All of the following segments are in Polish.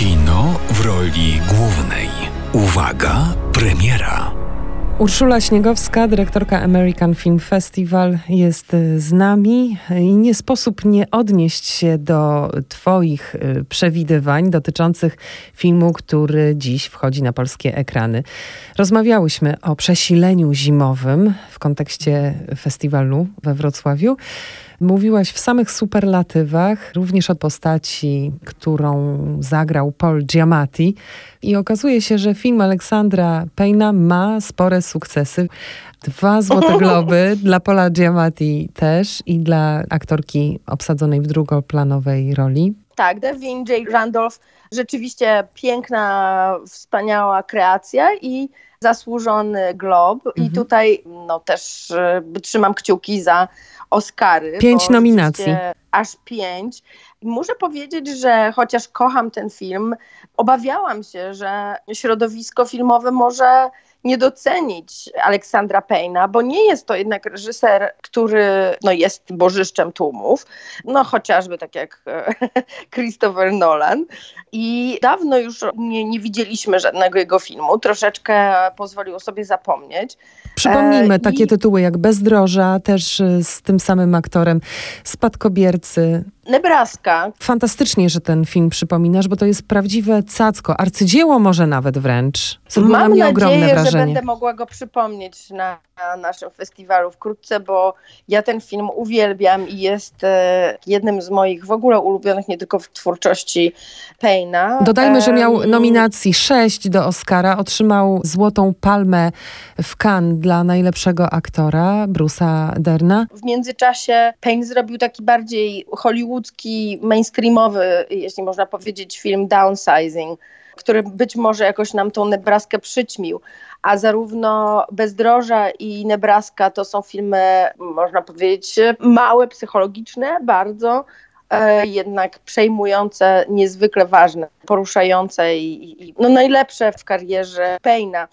Kino w roli głównej. Uwaga, premiera. Urszula Śniegowska, dyrektorka American Film Festival, jest z nami i nie sposób nie odnieść się do Twoich y, przewidywań dotyczących filmu, który dziś wchodzi na polskie ekrany. Rozmawiałyśmy o przesileniu zimowym w kontekście festiwalu we Wrocławiu. Mówiłaś w samych superlatywach, również o postaci, którą zagrał Paul Giamatti. I okazuje się, że film Aleksandra Payna ma spore sukcesy. Dwa Złote Globy dla Paula Giamatti też i dla aktorki obsadzonej w drugoplanowej roli. Tak, Devin J. Randolph, rzeczywiście piękna, wspaniała kreacja i zasłużony glob. Mhm. I tutaj no, też y, trzymam kciuki za Oscary. Pięć nominacji. Aż pięć. Muszę powiedzieć, że chociaż kocham ten film, obawiałam się, że środowisko filmowe może nie docenić Aleksandra Payna, bo nie jest to jednak reżyser, który no, jest bożyszczem tłumów, no chociażby tak jak Christopher Nolan. I dawno już nie, nie widzieliśmy żadnego jego filmu, troszeczkę pozwoliło sobie zapomnieć. Przypomnijmy e, takie I... tytuły jak Bezdroża, też y, z tym samym aktorem, Spadkobiercy, Nebraska. Fantastycznie, że ten film przypominasz, bo to jest prawdziwe cacko, arcydzieło może nawet wręcz. Zrobiło Mam na mnie nadzieję, ogromne wrażenie. że będę mogła go przypomnieć na, na naszym festiwalu wkrótce, bo ja ten film uwielbiam i jest e, jednym z moich w ogóle ulubionych nie tylko w twórczości Payna. Dodajmy, że miał nominacji sześć do Oscara, otrzymał Złotą Palmę w Cannes dla najlepszego aktora, Bruce'a Derna. W międzyczasie Payne zrobił taki bardziej Hollywood hollywoodzki, mainstreamowy, jeśli można powiedzieć, film Downsizing, który być może jakoś nam tą Nebraskę przyćmił. A zarówno Bezdroża i Nebraska to są filmy, można powiedzieć, małe, psychologiczne, bardzo, e, jednak przejmujące, niezwykle ważne, poruszające i, i no najlepsze w karierze Payna.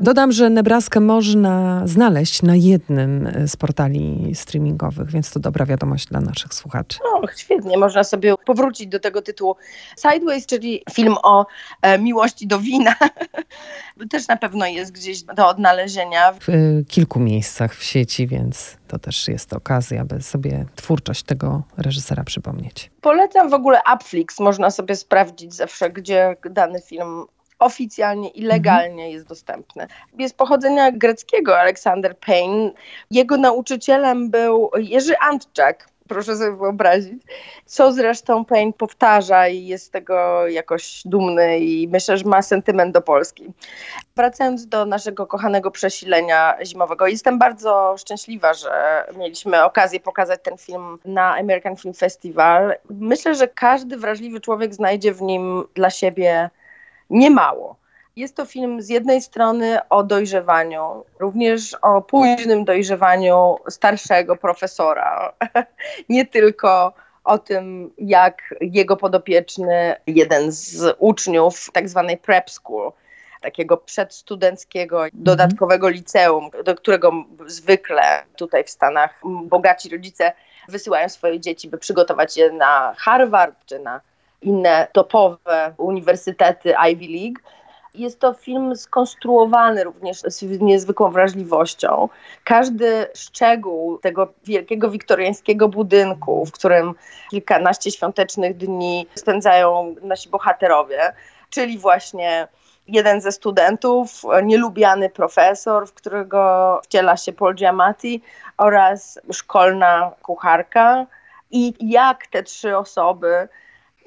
Dodam, że Nebraskę można znaleźć na jednym z portali streamingowych, więc to dobra wiadomość dla naszych słuchaczy. No, świetnie, można sobie powrócić do tego tytułu. Sideways, czyli film o e, miłości do wina, też na pewno jest gdzieś do odnalezienia. W y, kilku miejscach w sieci, więc to też jest okazja, by sobie twórczość tego reżysera przypomnieć. Polecam w ogóle Upflix, można sobie sprawdzić zawsze, gdzie dany film oficjalnie i legalnie mhm. jest dostępny. Jest pochodzenia greckiego Aleksander Payne. Jego nauczycielem był Jerzy Antczak, proszę sobie wyobrazić, co zresztą Payne powtarza i jest z tego jakoś dumny i myślę, że ma sentyment do Polski. Wracając do naszego kochanego przesilenia zimowego, jestem bardzo szczęśliwa, że mieliśmy okazję pokazać ten film na American Film Festival. Myślę, że każdy wrażliwy człowiek znajdzie w nim dla siebie niemało. Jest to film z jednej strony o dojrzewaniu, również o późnym dojrzewaniu starszego profesora, nie tylko o tym, jak jego podopieczny, jeden z uczniów tak zwanej prep school, takiego przedstudenckiego, dodatkowego liceum, do którego zwykle tutaj w Stanach bogaci rodzice wysyłają swoje dzieci, by przygotować je na Harvard czy na inne topowe uniwersytety Ivy League. Jest to film skonstruowany również z niezwykłą wrażliwością. Każdy szczegół tego wielkiego wiktoriańskiego budynku, w którym kilkanaście świątecznych dni spędzają nasi bohaterowie, czyli właśnie jeden ze studentów, nielubiany profesor, w którego wciela się Paul Giamatti oraz szkolna kucharka. I jak te trzy osoby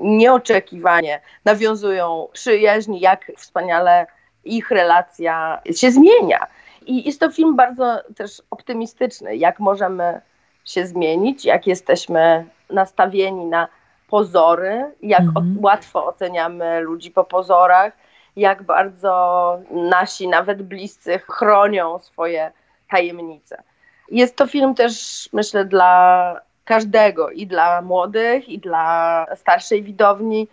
nieoczekiwanie nawiązują przyjaźń, jak wspaniale ich relacja się zmienia. I jest to film bardzo też optymistyczny, jak możemy się zmienić, jak jesteśmy nastawieni na pozory, jak mhm. łatwo oceniamy ludzi po pozorach, jak bardzo nasi nawet bliscy chronią swoje tajemnice. Jest to film też, myślę, dla każdego i dla młodych, i dla starszej widowni.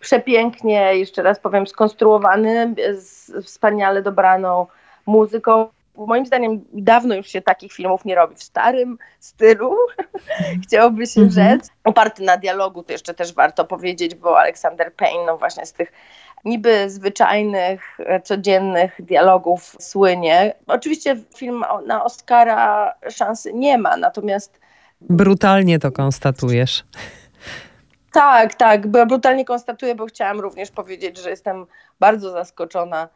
Przepięknie, jeszcze raz powiem, skonstruowany, z wspaniale dobraną muzyką. Moim zdaniem dawno już się takich filmów nie robi w starym stylu, chciałoby się mhm. rzec. Oparty na dialogu, to jeszcze też warto powiedzieć, bo Alexander Payne, no właśnie z tych niby zwyczajnych, codziennych dialogów słynie. Oczywiście film na Oscara szansy nie ma, natomiast... Brutalnie to konstatujesz. Tak, tak, brutalnie konstatuję, bo chciałam również powiedzieć, że jestem bardzo zaskoczona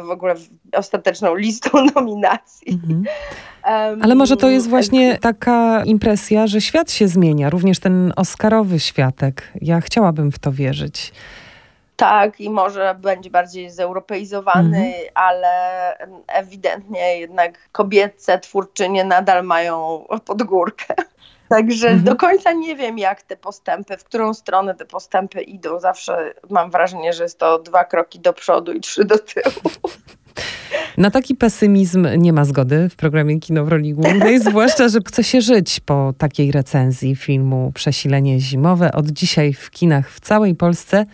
w ogóle ostateczną listą nominacji. Mhm. Ale może to jest właśnie taka impresja, że świat się zmienia, również ten Oscarowy światek. Ja chciałabym w to wierzyć. Tak, i może będzie bardziej zeuropeizowany, mhm. ale ewidentnie jednak kobiece twórczynie nadal mają podgórkę. Także mhm. do końca nie wiem, jak te postępy, w którą stronę te postępy idą. Zawsze mam wrażenie, że jest to dwa kroki do przodu i trzy do tyłu. Na taki pesymizm nie ma zgody w programie Kino w roli głównej, zwłaszcza, że chce się żyć po takiej recenzji filmu Przesilenie zimowe. Od dzisiaj w kinach w całej Polsce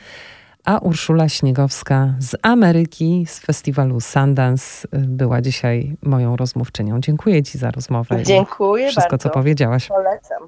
a Urszula Śniegowska z Ameryki, z festiwalu Sundance była dzisiaj moją rozmówczynią. Dziękuję Ci za rozmowę. Dziękuję Wszystko, bardzo. co powiedziałaś. Polecam.